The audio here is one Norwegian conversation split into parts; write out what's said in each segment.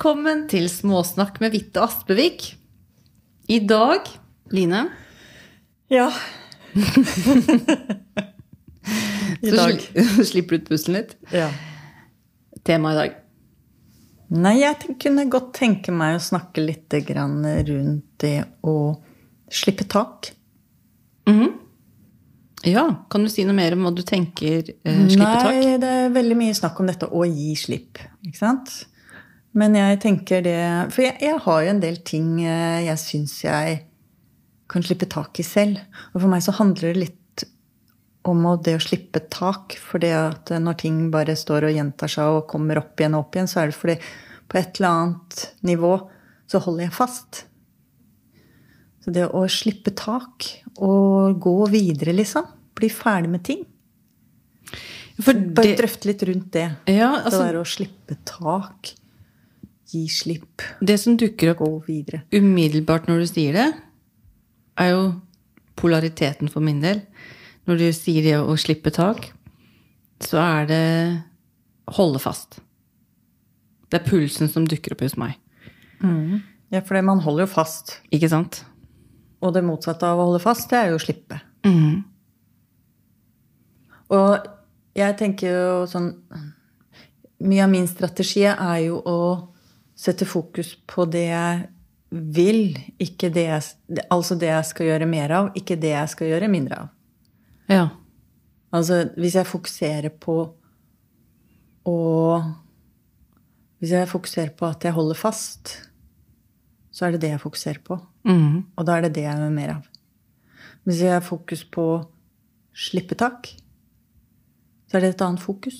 Velkommen til Småsnakk med Vitte Aspevik. I dag, Line, Ja. I dag. Så slipper du ut pusten litt. Ja. Tema i dag. Nei, jeg kunne godt tenke meg å snakke litt grann rundt det å slippe tak. Ja, kan du si noe mer om hva du tenker eh, slippe tak? Nei, det er veldig mye snakk om dette å gi slipp. Ikke sant? Men jeg tenker det For jeg, jeg har jo en del ting eh, jeg syns jeg kan slippe tak i selv. Og for meg så handler det litt om det å slippe tak. For det at når ting bare står og gjentar seg og kommer opp igjen og opp igjen, så er det fordi på et eller annet nivå så holder jeg fast. Så det å slippe tak og gå videre, liksom. Bli ferdig med ting. For Bare det, drøfte litt rundt det. ja, det altså, der å slippe tak. Gi slipp. det som dukker opp Gå videre. umiddelbart når du sier det, er jo polariteten for min del. Når du sier det å slippe tak, så er det holde fast. Det er pulsen som dukker opp hos meg. Ja, for det- man holder jo fast. Ikke sant? Og det motsatte av å holde fast, det er jo å slippe. Mhm. Og jeg tenker jo sånn Mye av min strategi er jo å sette fokus på det jeg vil, ikke det jeg, altså det jeg skal gjøre mer av, ikke det jeg skal gjøre mindre av. Ja. Altså hvis jeg fokuserer på å Hvis jeg fokuserer på at jeg holder fast, så er det det jeg fokuserer på. Mm. Og da er det det jeg gjør mer av. Hvis jeg har fokus på slippe tak, så er det et annet fokus.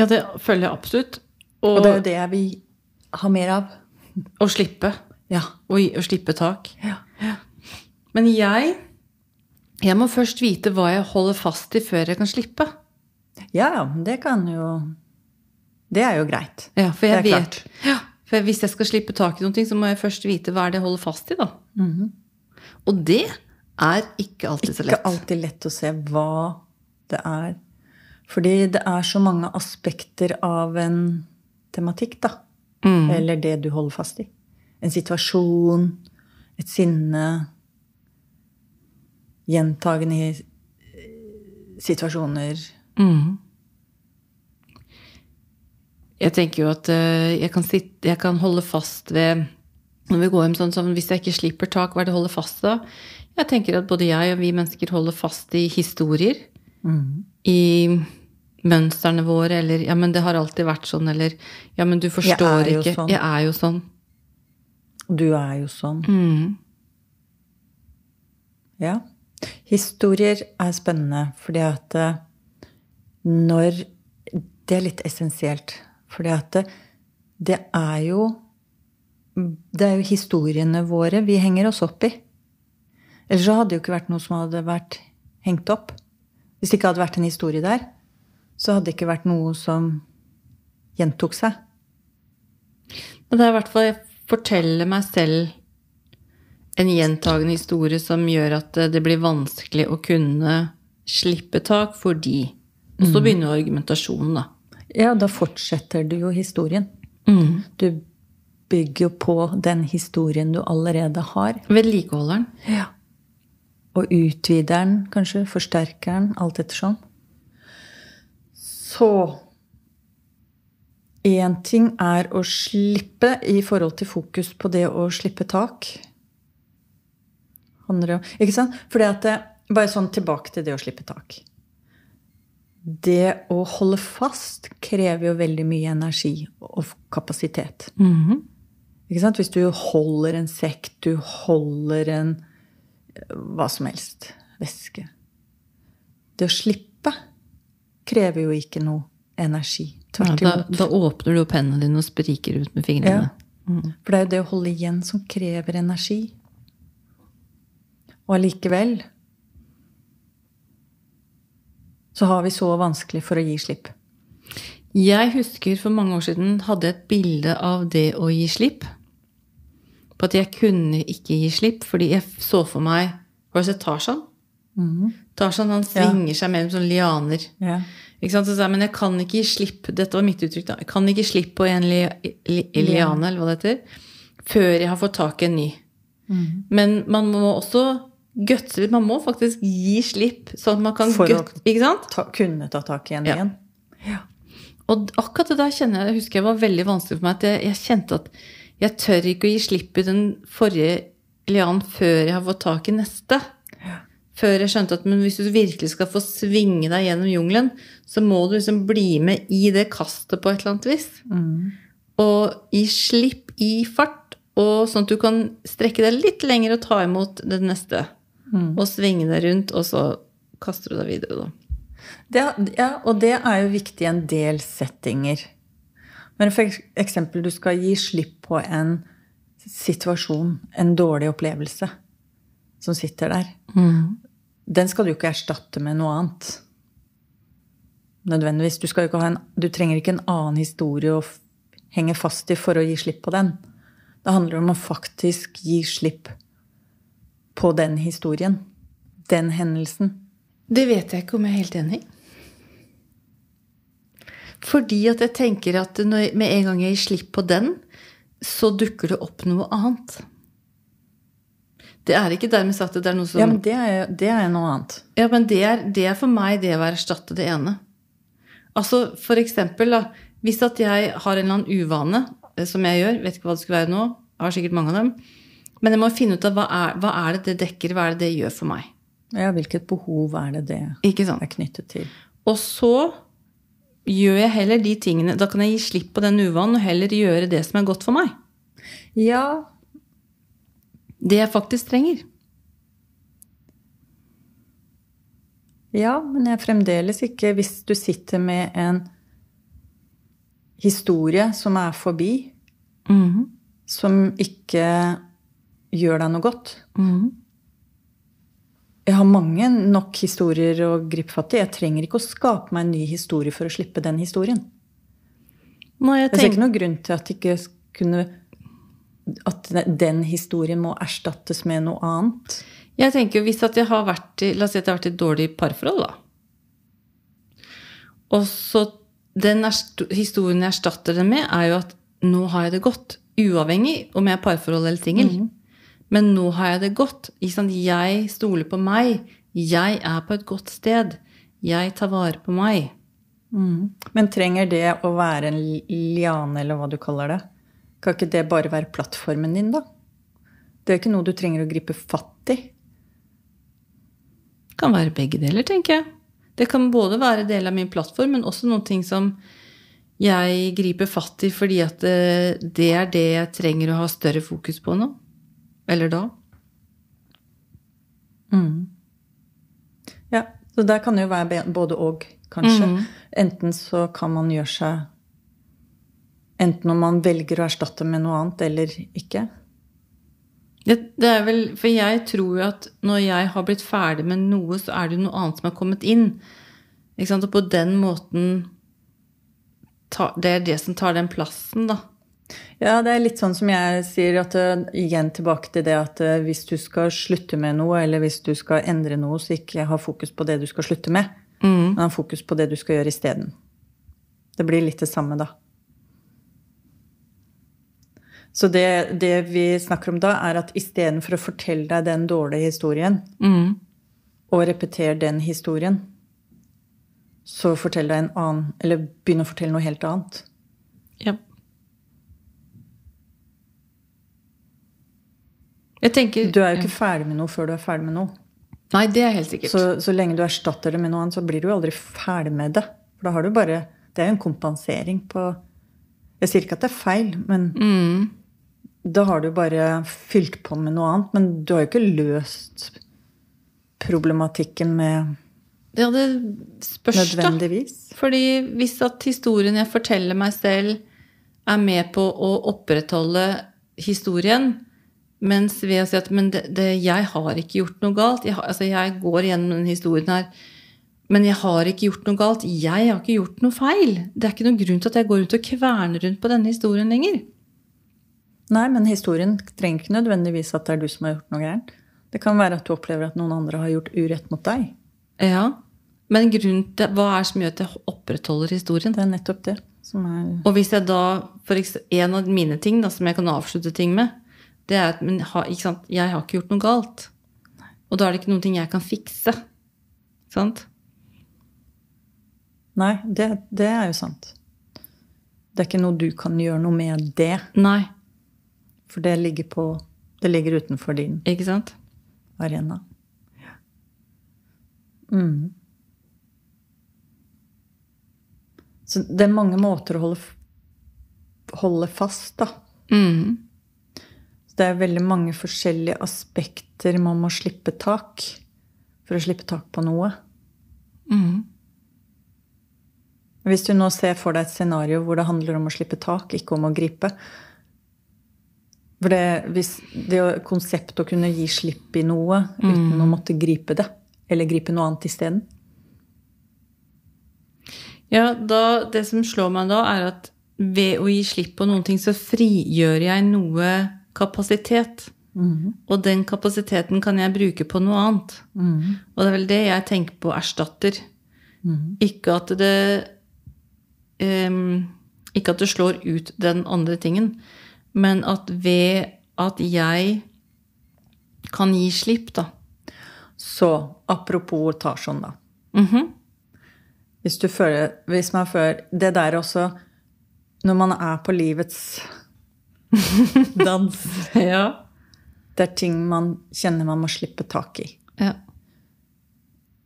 ja, det føler jeg absolutt. Og, Og det er jo det jeg vil ha mer av. å slippe. Ja. Og, gi- å slippe tak. ja. Men jeg Jeg må først vite hva jeg holder fast i før jeg kan slippe. Ja, ja, det kan jo Det er jo greit. Ja, for jeg vet ja, For hvis jeg skal slippe tak i noen ting, så må jeg først vite hva er det jeg holder fast i, da. Og det er ikke alltid så lett. Ikke alltid lett å se hva det er. Fordi det er så mange aspekter av en tematikk, da. Eller det du holder fast i. En situasjon, et sinne Gjentagende situasjoner. Mm. Jeg tenker jo at eh, jeg kan, sitte, jeg kan holde fast ved Når vi går hjem sånn som hvis jeg ikke slipper tak, hva er det jeg holder fast da? Jeg tenker at både jeg og vi mennesker holder fast i historier. I mønstrene våre, eller 'ja, men det har alltid vært sånn', eller 'ja, men du forstår jeg ikke'. sånn. Jeg er jo sånn. Du er jo sånn. Mm. Ja. Historier er spennende fordi at eh, når Det er litt essensielt. Fordi at det, det er jo Det er jo historiene våre vi henger oss opp i. Ellers så hadde det jo ikke vært noe som hadde vært hengt opp. Hvis det ikke hadde vært en historie der, så hadde det ikke vært noe som gjentok seg. Men det er i hvert fall jeg forteller meg selv en gjentagende historie som gjør at eh, det blir vanskelig å kunne slippe tak fordi Og så begynner jo argumentasjonen, da. Ja, da fortsetter du jo historien. Du bygger jo på den historien du allerede har. Vedlikeholderen. Ja. Og utvideren, kanskje. Forsterkeren. alt ettersom. Så Én ting er å slippe i forhold til fokus på det å slippe tak. Ikke sant? Fordi at det, Bare sånn tilbake til det å slippe tak. Det å holde fast krever jo veldig mye energi og kapasitet. Ikke sant? Hvis du holder en sekk, du holder en hva som helst. Væske. Det å slippe krever jo ikke noe energi. Ja, Tvert da, imot. da åpner du opp hendene dine og spriker ut med fingrene. Ja. For det er jo det å holde igjen som krever energi. Og allikevel så har vi så vanskelig for å gi slipp. Jeg husker for mange år siden hadde jeg et bilde av det å gi slipp. På at jeg kunne ikke gi slipp, fordi jeg så for meg Har du sett Tarzan? Tarzan han svinger seg mellom sånne lianer. Ja. Så sa men jeg kan ikke gi slipp Dette var mitt uttrykk, da. Jeg kan ikke slippe på en li, li, liane, eller hva det heter, før jeg har fått tak i en ny. Men man må også gutse. Man må faktisk gi slipp, sånn at man kan For å- Ikke sant? Ta, kunne ta tak i en Ja. igjen. Og akkurat det der kjenner jeg, jeg husker jeg var veldig vanskelig for meg. At jeg, jeg kjente at jeg tør ikke å gi slipp i den forrige lianen før jeg har fått tak i neste. Før jeg skjønte at men hvis du virkelig skal få svinge deg gjennom jungelen, så må du liksom bli med i det kastet på et eller annet vis. Og gi slipp i fart, og sånn at du kan strekke deg litt lenger og ta imot det neste. Og svinge deg rundt, og så kaster du deg videre, da. Det, ja, og det er jo viktig i en del settinger. Men for eksempel, du skal gi slipp på en situasjon, en dårlig opplevelse, som sitter der. Den skal du ikke erstatte med noe annet. Nødvendigvis. Du, en, du trenger ikke en annen historie å henge fast i for å gi slipp på den. Det handler om å faktisk gi slipp på den historien. Den hendelsen. Det vet jeg ikke om jeg er helt enig i. Fordi at jeg tenker at når, med en gang jeg gir slipp på den, så dukker det opp noe annet. Det er ikke dermed sagt at det er noe som Ja, men det er, det er noe annet. Ja, men det er, det er for meg det å erstatte det ene. Altså, for eksempel, da, hvis at jeg har en eller annen uvane, eh, som jeg gjør, vet ikke hva det skulle være nå, jeg har sikkert mange av dem, men jeg må finne ut av hva er, hva er det det dekker, hva er det det gjør for meg. Ja, hvilket behov er det det er knyttet til? Og så gjør jeg heller de tingene, da kan jeg gi slipp på den uvanen, og heller gjøre det som er godt for meg. Ja, Det jeg faktisk trenger. ja, men jeg er fremdeles ikke Hvis du sitter med en historie som er forbi, som ikke gjør deg noe godt Jeg har mange nok historier å gripe fatt i. Jeg trenger ikke å skape meg en ny historie for å slippe den historien. Nei, jeg Jeg ser ikke noen grunn til at ikke kunne at den historien må erstattes med noe annet. jeg tenker jo hvis at jeg har vært i, la oss si at jeg har vært i et dårlig parforhold, da. Og så den historien jeg erstatter det med, er jo at nå har jeg det godt. Uavhengig om jeg er parforhold eller singel. Men nå har jeg det godt. Jeg stoler på meg. Jeg er på et godt sted. Jeg tar vare på meg. Men trenger det å være en liane, eller hva du kaller det? Kan ikke det bare være plattformen din, da? Det er ikke noe du trenger å gripe fatt i. Det kan være begge deler, tenker jeg. Det kan både være del av min plattform, men også noen ting som jeg griper fatt i fordi at eh, det er det jeg trenger å ha større fokus på nå. Eller da. Ja, Så der kan det jo være både og, kanskje. Enten så kan man gjøre seg Enten om man velger å erstatte med noe annet eller ikke. Det, det er vel, for jeg tror jo at når jeg har blitt ferdig med noe, så er det jo noe annet som har kommet inn. Ikke sant? Og på den måten ta, Det er det som tar den plassen, da. Ja, det er litt sånn som jeg sier, at uh, igjen tilbake til det at uh, hvis du skal slutte med noe, eller hvis du skal endre noe, så ikke ha fokus på det du skal slutte med, men ha fokus på det du skal gjøre isteden. Det blir litt det samme, da. Så det, det vi snakker om da, er at istedenfor å fortelle deg den dårlige historien, og repetere den historien, så fortell deg en annen Eller begynn å fortelle noe helt annet. Ja. Jeg tenker Du er jo ikke ferdig med noe før du er ferdig med noe. Nei, det er helt sikkert. Så, så lenge du erstatter det med noe annet, så blir du jo aldri ferdig med det. For da har du bare Det er jo en kompensering på Jeg sier ikke at det er feil, men da har du bare fylt på med noe annet. Men du har jo ikke løst problematikken med Ja, det spørs, da. Fordi hvis at historien jeg forteller meg selv, er med på å opprettholde historien, mens ved å si at men det, det, jeg har ikke gjort noe galt jeg, har, altså jeg går gjennom den historien her, men jeg har ikke gjort noe galt. Jeg har ikke gjort noe feil. Det er ikke noen grunn til at jeg går rundt og kverner rundt på denne historien lenger. Nei, men historien trenger ikke nødvendigvis at det er du som har gjort noe gærent. Det kan være at du opplever at noen andre har gjort urett mot deg. Ja, Men til, hva er det som gjør at jeg opprettholder historien? Det er nettopp det som er Og hvis jeg da, for eksempel, En av mine ting da, som jeg kan avslutte ting med, det er at men, jeg har ikke gjort noe galt. Og da er det ikke noen ting jeg kan fikse. Sant? Nei, det, det er jo sant. Det er ikke noe du kan gjøre noe med det. Nei. For det ligger, på, det ligger utenfor din Ikke sant? arena. Mm. Så det er mange måter å holde, holde fast, da. Mm. Så det er veldig mange forskjellige aspekter man må slippe tak for å slippe tak på noe. Mm. Hvis du nå ser for deg et scenario hvor det handler om å slippe tak, ikke om å gripe For det, hvis det konseptet konsept å kunne gi slipp i noe uten å måtte gripe det, eller gripe noe annet isteden Ja, da, det som slår meg da, er at ved å gi slipp på noen ting, så frigjør jeg noe kapasitet. Og den kapasiteten kan jeg bruke på noe annet. Og det er vel det jeg tenker på erstatter. Ikke at det um, Ikke at det slår ut den andre tingen, men at ved at jeg kan gi slipp, da. Så apropos Tarzan, da. Mhm. Hvis, du føler, hvis man føler Det der også Når man er på livets dans Ja. Det er ting man kjenner man må slippe tak i. ja.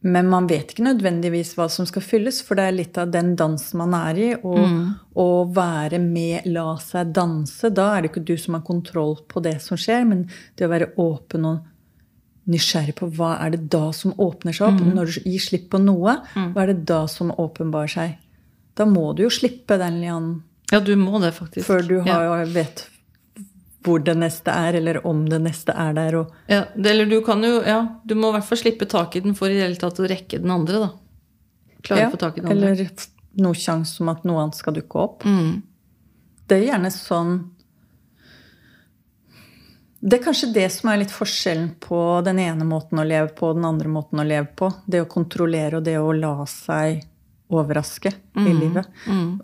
Men man vet ikke nødvendigvis hva som skal fylles, for det er litt av den dansen man er i. Og å være med, la seg danse. Da er det ikke du som har kontroll på det som skjer, men det å være åpen og nysgjerrig på hva er det da som åpner seg opp. Når du gir slipp på noe, hva er det da som åpenbarer seg? Da må du jo slippe den lianen ja, du må det, faktisk. før du ja. har, vet hvor det neste er, eller om det neste er der. Og, Ja, det, eller du kan jo Ja, du må i hvert fall slippe tak i den for i det hele tatt å rekke den andre, da. Klare Ja, å få tak i den andre. eller noe sjanse som at noe annet skal dukke opp. Mm. Det er gjerne sånn Det er kanskje det som er litt forskjellen på den ene måten å leve på og den andre måten å leve på. Det å kontrollere og det å la seg overraske i livet.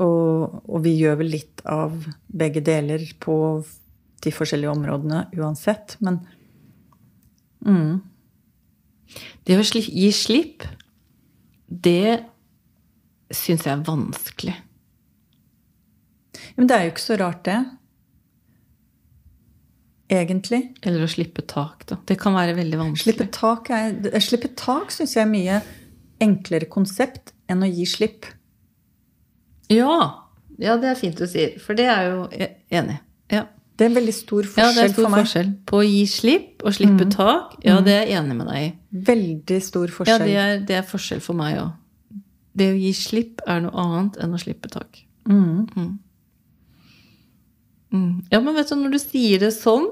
Og, og vi gjør vel litt av begge deler på de forskjellige områdene uansett. Men mm, Det å gi slipp, det syns jeg er vanskelig. men det er jo ikke så rart, det. Egentlig. Eller å slippe tak, da. Det kan være veldig vanskelig. Slippe tak, er, slippe tak syns jeg er mye enklere konsept enn å gi slipp. Ja. ja, det er fint du sier. For det er jo er enig. Ja. Det er en veldig stor forskjell for meg. ja, det er stor for forskjell på å gi slipp og slippe tak. Ja, det er jeg enig med deg i. Veldig stor Ja, forskjell. det er, det er forskjell for meg òg. Det å gi slipp er noe annet enn å slippe tak. Mm. Mm. Ja, men vet du, når du sier det sånn,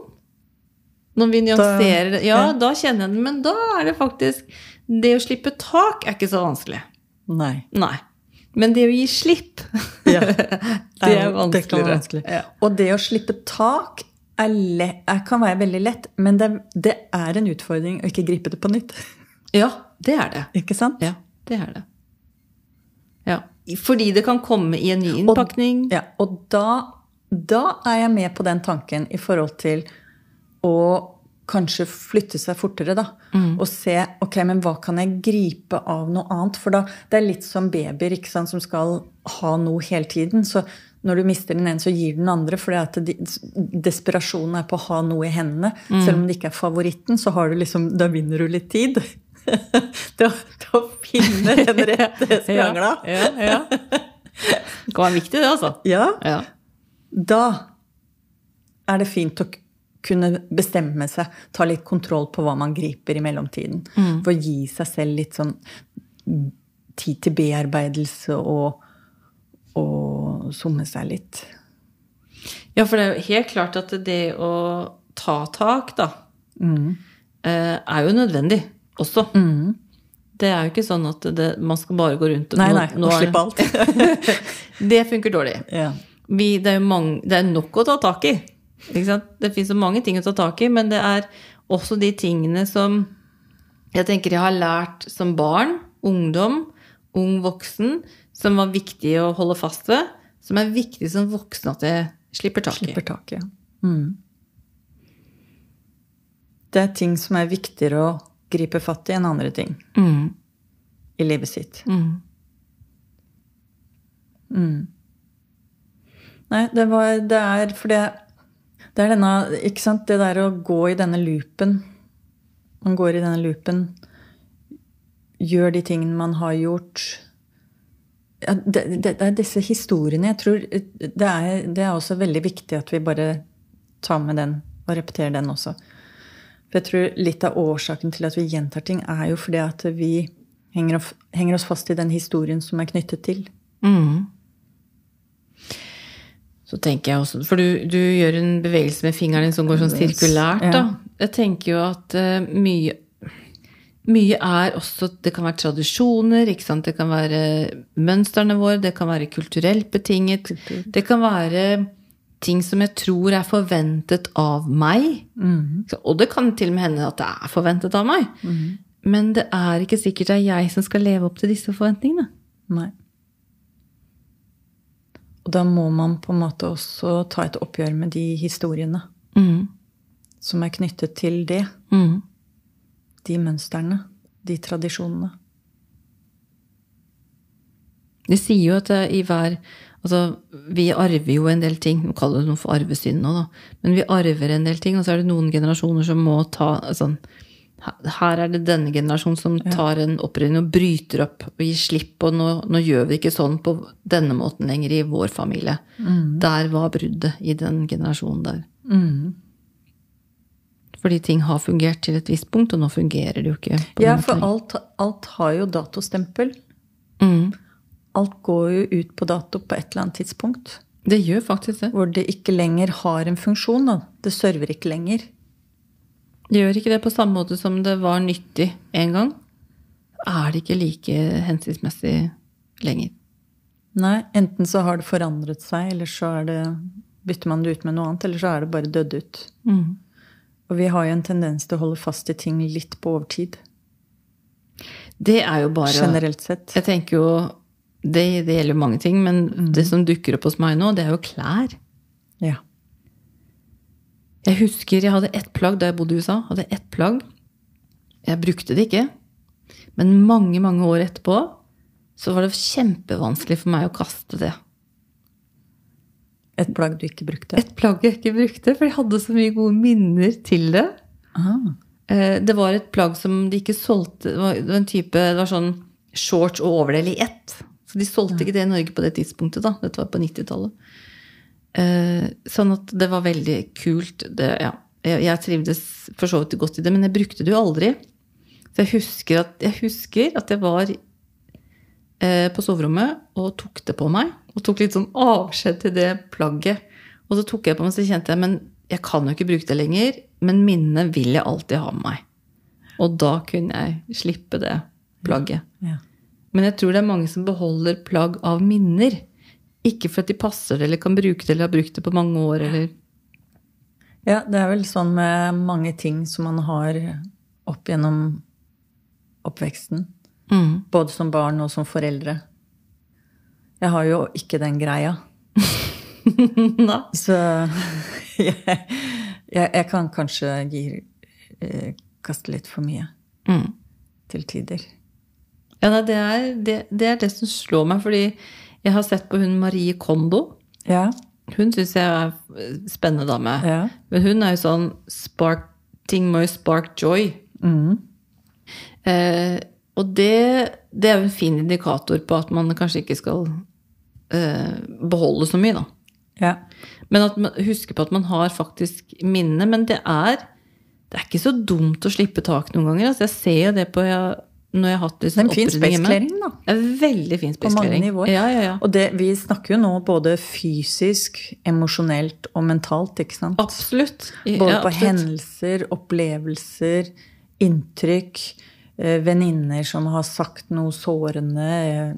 når vi nyanserer det, ja, ja. da kjenner jeg det, men da er det faktisk Det å slippe tak er ikke så vanskelig. Nei. Nei. Men det å gi slipp, Ja. det er vanskeligere. vanskelig. Ja. Og det å slippe tak er lett, kan være veldig lett, men det, det er en utfordring å ikke gripe det på nytt. ja, det er det. Ikke sant? Ja, det er det. Ja. Fordi det kan komme i en ny innpakning. Ja, og da, da er jeg med på den tanken i forhold til å kanskje flytte seg fortere, da. Og se ok, men hva kan jeg gripe av noe annet? For da, det er litt som babyer ikke sant, som skal ha noe hele tiden. Så når du mister den ene, så gir den andre. For de, desperasjonen er på å ha noe i hendene. Selv om det ikke er favoritten, så har du liksom, da vinner du litt tid. til, å, til å finne den rette skrangla. Ja, ja, ja. Det kan være viktig, det, altså. ja. Ja. Da er det fint å kunne bestemme seg, ta litt kontroll på hva man griper i mellomtiden. For å gi seg selv litt sånn tid til bearbeidelse og, og somme seg litt. Ja, for det er jo helt klart at det å ta tak, da, mm. er jo nødvendig også. Det er jo ikke sånn at det, man skal bare gå rundt og Nei, nei, nå og er- slippe alt. det funker dårlig. Ja. Vi, det, er mange, det er nok å ta tak i. Det fins så mange ting å ta tak i, men det er også de tingene som jeg tenker jeg har lært som barn, ungdom, ung voksen som var viktig å holde fast ved, som er viktig som voksen at jeg slipper tak i. Slipper taket. Ja. Mm. Det er ting som er viktigere å gripe fatt i enn andre ting Mm. i livet sitt. Mm. Mm. Nei, det var Det er for det Det er denne Ikke sant? Det der å gå i denne loopen Man går i denne loopen, gjør de tingene man har gjort ja, det, det, det er disse historiene. Jeg tror det er, det er også veldig viktig at vi bare tar med den og repeterer den også. For jeg tror litt av årsaken til at vi gjentar ting, er jo fordi at vi henger, henger oss fast i den historien som er knyttet til. Mm. Så tenker jeg også, For du, du gjør en bevegelse med fingeren din som går sånn sirkulært. da. Jeg tenker jo at uh, mye, mye er også Det kan være tradisjoner, det kan være mønstrene våre, det kan være kulturelt betinget. Det kan være ting som jeg tror er forventet av meg. Og det kan til og med hende at det er forventet av meg. Men det er ikke sikkert det er jeg som skal leve opp til disse forventningene. Nei. Og da må man på en måte også ta et oppgjør med de historiene Mm. som er knyttet til det. Mm. De mønstrene. De tradisjonene. De sier jo at i hver Altså, vi arver jo en del ting. Nå kaller det noe for arvesynd nå, da. Men vi arver en del ting, og så er det noen generasjoner som må ta sånn Her er det denne generasjonen som tar en opprydning og bryter opp og gir slipp, og nå, nå gjør vi ikke sånn på denne måten lenger i vår familie. Der var bruddet i den generasjonen der. Fordi ting har fungert til et visst punkt, og nå fungerer det jo ikke. Ja, for alt, alt har jo datostempel. Mm. Alt går jo ut på dato på et eller annet tidspunkt. Det gjør faktisk det. Hvor det ikke lenger har en funksjon. Da. Det server ikke lenger. Det gjør ikke det på samme måte som det var nyttig en gang. Er det ikke like hensiktsmessig lenger. Nei, enten så har det forandret seg, eller så er det, bytter man det ut med noe annet, eller så er det bare dødd ut. Mm. Og vi har jo en tendens til å holde fast i ting litt på overtid. Det er jo bare Generelt sett. Jeg tenker jo det, det gjelder mange ting, men det som dukker opp hos meg nå, det er jo klær. Ja. Jeg husker jeg hadde ett plagg da jeg bodde i USA. Hadde ett plagg. Jeg brukte det ikke. Men mange, mange år etterpå så var det kjempevanskelig for meg å kaste det. Et plagg du ikke brukte. Et plagg jeg ikke brukte, for jeg hadde så mye gode minner til det. Ah. Eh, Det var et plagg som de ikke solgte. Det var en type, det var sånn shorts og overdel i ett. Så de solgte ikke det i Norge på det tidspunktet. da. Dette var på 90-tallet. Eh, Sånn at det var veldig kult. Det, ja. Jeg trivdes for så vidt godt i det, men jeg brukte det jo aldri. Så jeg husker at jeg, husker at jeg var eh, på soverommet og tok det på meg. Og tok litt sånn avskjed til det plagget. Og så tok jeg på meg, så kjente jeg men jeg kan jo ikke bruke det lenger. Men minnet vil jeg alltid ha med meg. Og da kunne jeg slippe det plagget. Ja. Men jeg tror det er mange som beholder plagg av minner. Ikke for at de passer det, eller kan bruke det, eller har brukt det på mange år, eller ja, det er vel sånn med mange ting som man har opp gjennom oppveksten. mm. Både som barn og som foreldre. Jeg har jo ikke den greia. Så jeg, jeg, jeg kan kanskje gi, eh, kaste litt for mye Mm. til tider. Ja, det, er, det, det er det som slår meg, fordi jeg har sett på hun Marie Kondo. Ja. Hun syns jeg er spennende dame. Ja. Men hun er jo sånn spark, Ting må jo spark joy. Mm. Eh, og det, det er jo en fin indikator på at man kanskje ikke skal eh, beholde så mye, da. ja. Men at man husker på at man har faktisk minne. Men det er, det er ikke så dumt å slippe tak noen ganger. Altså, jeg ser jo det på jeg, når jeg har hatt liksom, en fin opprydding da. En veldig fin På mange nivåer. Ja, ja, ja. Og det, vi snakker jo nå både fysisk, emosjonelt og mentalt, ikke sant? Absolutt. Både på absolutt. hendelser, opplevelser, inntrykk, eh, venninner som har sagt noe sårende eh,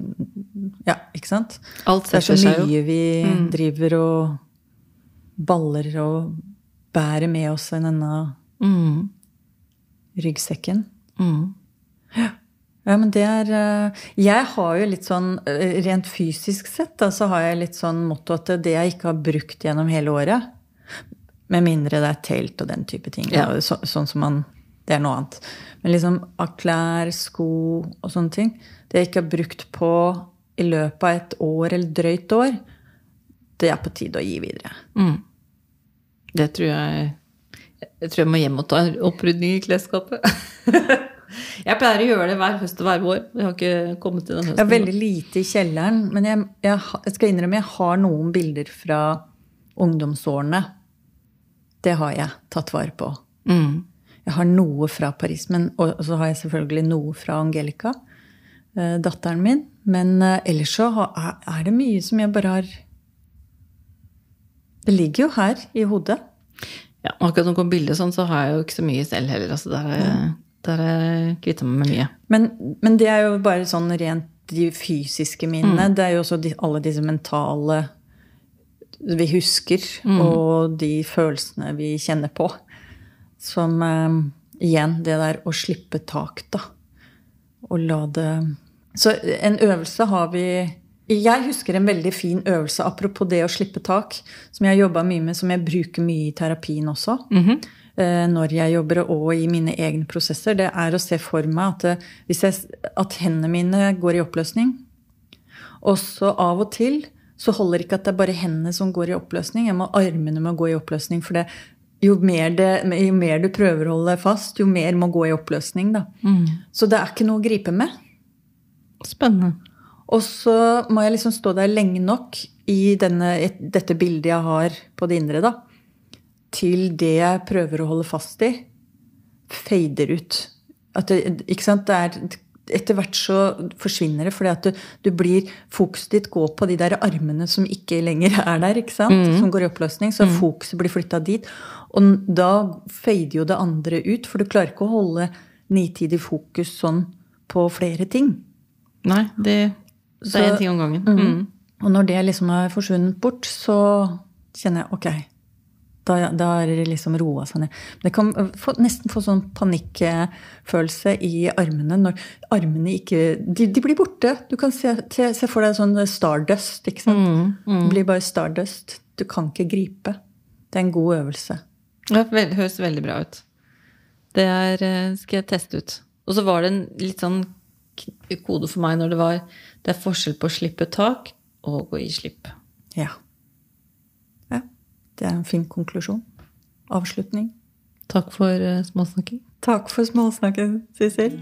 Ja, ikke sant? Alt setter seg jo. Det er så mye vi driver og baller og bærer med oss i denne Mm, ryggsekken. mm. Ja, men det er eh, Jeg har jo litt sånn eh, Rent fysisk sett da, så har jeg litt sånn motto at det jeg ikke har brukt gjennom hele året Med mindre det er telt og den type ting. Ja. Så, sånn som man Det er noe annet. Men liksom av klær, sko og sånne ting Det jeg ikke har brukt på i løpet av et år eller drøyt år, det er på tide å gi videre. Mm. Det tror jeg Jeg tror jeg må hjem og ta en opprydning i klesskapet. jeg pleier å gjøre det hver høst og hver vår. Jeg har ikke kommet til den høsten. Jeg er har veldig lite i kjelleren, men jeg, jeg, jeg skal innrømme jeg har noen bilder fra ungdomsårene. Det har jeg tatt vare på. Mm. Jeg har noe fra Paris, men, og så har jeg selvfølgelig noe fra Angelica, eh, datteren min. Men eh, ellers så er- det mye som jeg bare har Det ligger jo her i hodet. Ja, akkurat når det kommer bilder sånn, så har jeg jo ikke så mye selv heller. Altså, der der jeg kvitta meg med mye. Men, men det er jo bare sånn rent de fysiske minnene. Det er jo også de, alle disse mentale vi husker, og de følelsene vi kjenner på. Som eh, igjen, det der å slippe tak, da. Og la det Så en øvelse har vi Jeg husker en veldig fin øvelse, apropos det å slippe tak, som jeg har jobba mye med, som jeg bruker mye i terapien også. eh, Når jeg jobber og i mine egne prosesser. Det er å se for meg at, hvis jeg, at hendene mine går i oppløsning. Og så av og til så holder ikke at det er bare hendene som går i oppløsning. Jeg må, armene må gå i oppløsning. For det, jo, mer det, jo mer du prøver å holde fast, jo mer må gå i oppløsning. Da. Så det er ikke noe å gripe med. Spennende. Og så må jeg liksom stå der lenge nok i denne, dette bildet jeg har på det indre, da, til det jeg prøver å holde fast i, fader ut. At det, ikke sant? Det er, etter hvert så forsvinner det, fordi at du, du blir Fokuset ditt går på de der armene som ikke lenger er der, ikke sant? som går i oppløsning. Så fokuset blir flytta dit. Og da fader jo det andre ut, for du klarer ikke å holde nitidig fokus sånn på flere ting. Nei, det, det er én ting om gangen. Mm. Og når det liksom har forsvunnet bort, så kjenner jeg ok, da, da er det liksom roa seg ned. Det kan få, nesten få sånn panikkfølelse i armene når armene ikke De, de blir borte. Du kan se, se for deg sånn stardust, ikke sant? Det blir bare stardust. Du kan ikke gripe. Det er en god øvelse. Det høres veldig bra ut. Det er, eh, skal jeg teste ut. Og så var det en litt sånn kode for meg når det var Det er forskjell på å slippe tak og å gi slipp. Ja. Det er en fin konklusjon. Avslutning. Takk for eh, småsnakking. Takk for småsnakken, Sissel.